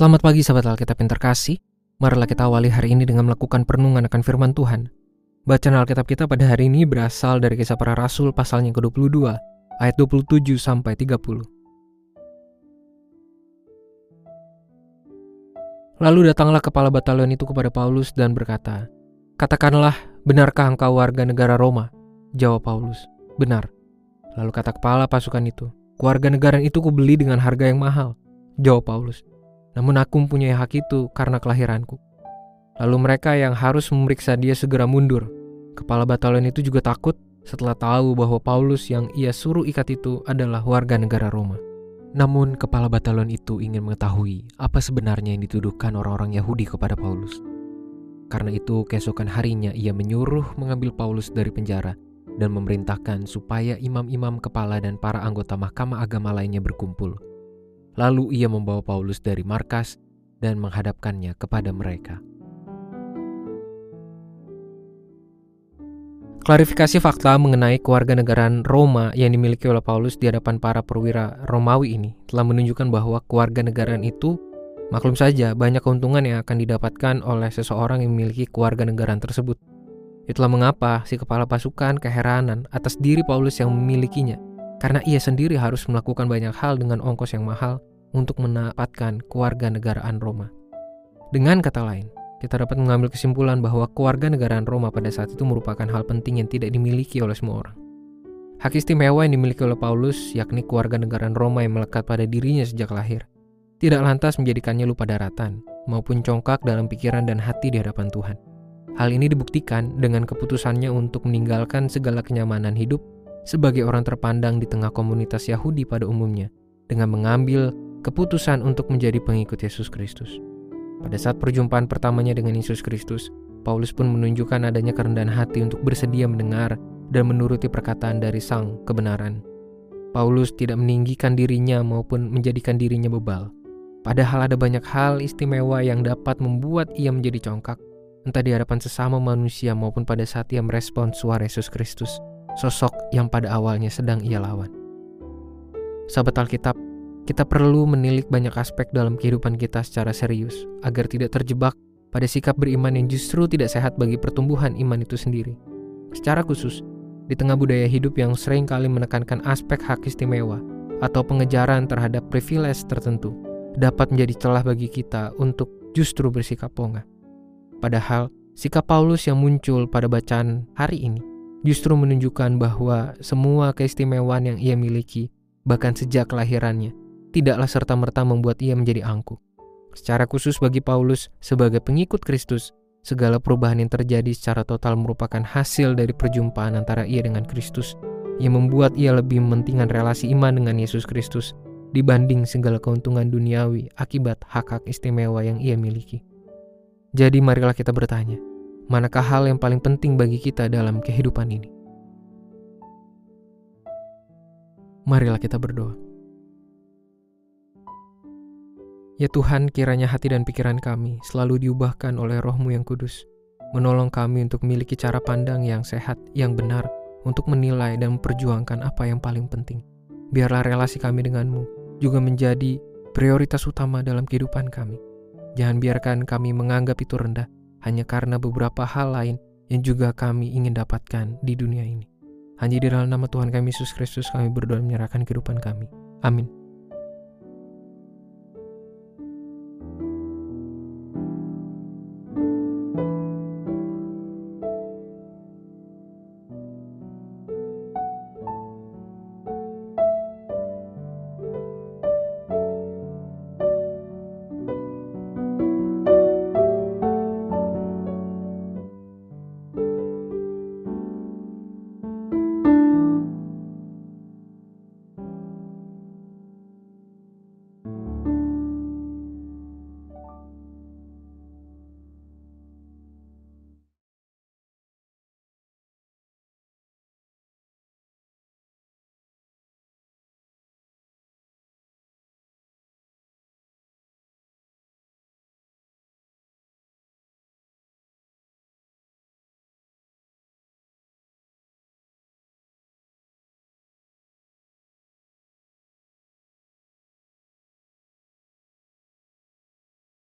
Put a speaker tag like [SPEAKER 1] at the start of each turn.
[SPEAKER 1] Selamat pagi sahabat Alkitab yang terkasih. Marilah kita awali hari ini dengan melakukan perenungan akan firman Tuhan. Bacaan Alkitab kita pada hari ini berasal dari kisah para rasul pasalnya ke-22, ayat 27 sampai 30. Lalu datanglah kepala batalion itu kepada Paulus dan berkata, Katakanlah, benarkah engkau warga negara Roma? Jawab Paulus, benar. Lalu kata kepala pasukan itu, keluarga negara itu kubeli dengan harga yang mahal. Jawab Paulus, namun aku mempunyai hak itu karena kelahiranku. Lalu mereka yang harus memeriksa dia segera mundur. Kepala batalion itu juga takut setelah tahu bahwa Paulus yang ia suruh ikat itu adalah warga negara Roma. Namun kepala batalion itu ingin mengetahui apa sebenarnya yang dituduhkan orang-orang Yahudi kepada Paulus. Karena itu keesokan harinya ia menyuruh mengambil Paulus dari penjara dan memerintahkan supaya imam-imam kepala dan para anggota mahkamah agama lainnya berkumpul. Lalu ia membawa Paulus dari markas dan menghadapkannya kepada mereka. Klarifikasi fakta mengenai kewarganegaraan Roma yang dimiliki oleh Paulus di hadapan para perwira Romawi ini telah menunjukkan bahwa kewarganegaraan itu maklum saja banyak keuntungan yang akan didapatkan oleh seseorang yang memiliki kewarganegaraan tersebut. Itulah mengapa si kepala pasukan keheranan atas diri Paulus yang memilikinya, karena ia sendiri harus melakukan banyak hal dengan ongkos yang mahal untuk mendapatkan kewarganegaraan Roma. Dengan kata lain, kita dapat mengambil kesimpulan bahwa keluarga negaraan Roma pada saat itu merupakan hal penting yang tidak dimiliki oleh semua orang. Hak istimewa yang dimiliki oleh Paulus, yakni keluarga negaraan Roma yang melekat pada dirinya sejak lahir, tidak lantas menjadikannya lupa daratan, maupun congkak dalam pikiran dan hati di hadapan Tuhan. Hal ini dibuktikan dengan keputusannya untuk meninggalkan segala kenyamanan hidup sebagai orang terpandang di tengah komunitas Yahudi pada umumnya, dengan mengambil keputusan untuk menjadi pengikut Yesus Kristus. Pada saat perjumpaan pertamanya dengan Yesus Kristus, Paulus pun menunjukkan adanya kerendahan hati untuk bersedia mendengar dan menuruti perkataan dari Sang kebenaran. Paulus tidak meninggikan dirinya maupun menjadikan dirinya bebal. Padahal ada banyak hal istimewa yang dapat membuat ia menjadi congkak, entah di hadapan sesama manusia maupun pada saat ia merespon suara Yesus Kristus, sosok yang pada awalnya sedang ia lawan. Sahabat Alkitab, kita perlu menilik banyak aspek dalam kehidupan kita secara serius agar tidak terjebak pada sikap beriman yang justru tidak sehat bagi pertumbuhan iman itu sendiri. Secara khusus, di tengah budaya hidup yang sering kali menekankan aspek hak istimewa atau pengejaran terhadap privilege tertentu, dapat menjadi celah bagi kita untuk justru bersikap ponga. Padahal, sikap Paulus yang muncul pada bacaan hari ini justru menunjukkan bahwa semua keistimewaan yang ia miliki, bahkan sejak kelahirannya, tidaklah serta-merta membuat ia menjadi angkuh. Secara khusus bagi Paulus sebagai pengikut Kristus, segala perubahan yang terjadi secara total merupakan hasil dari perjumpaan antara ia dengan Kristus yang membuat ia lebih mementingkan relasi iman dengan Yesus Kristus dibanding segala keuntungan duniawi akibat hak-hak istimewa yang ia miliki. Jadi marilah kita bertanya, manakah hal yang paling penting bagi kita dalam kehidupan ini? Marilah kita berdoa. Ya Tuhan, kiranya hati dan pikiran kami selalu diubahkan oleh rohmu yang kudus, menolong kami untuk memiliki cara pandang yang sehat, yang benar, untuk menilai dan memperjuangkan apa yang paling penting. Biarlah relasi kami denganmu juga menjadi prioritas utama dalam kehidupan kami. Jangan biarkan kami menganggap itu rendah hanya karena beberapa hal lain yang juga kami ingin dapatkan di dunia ini. Hanya di dalam nama Tuhan kami Yesus Kristus kami berdoa menyerahkan kehidupan kami. Amin.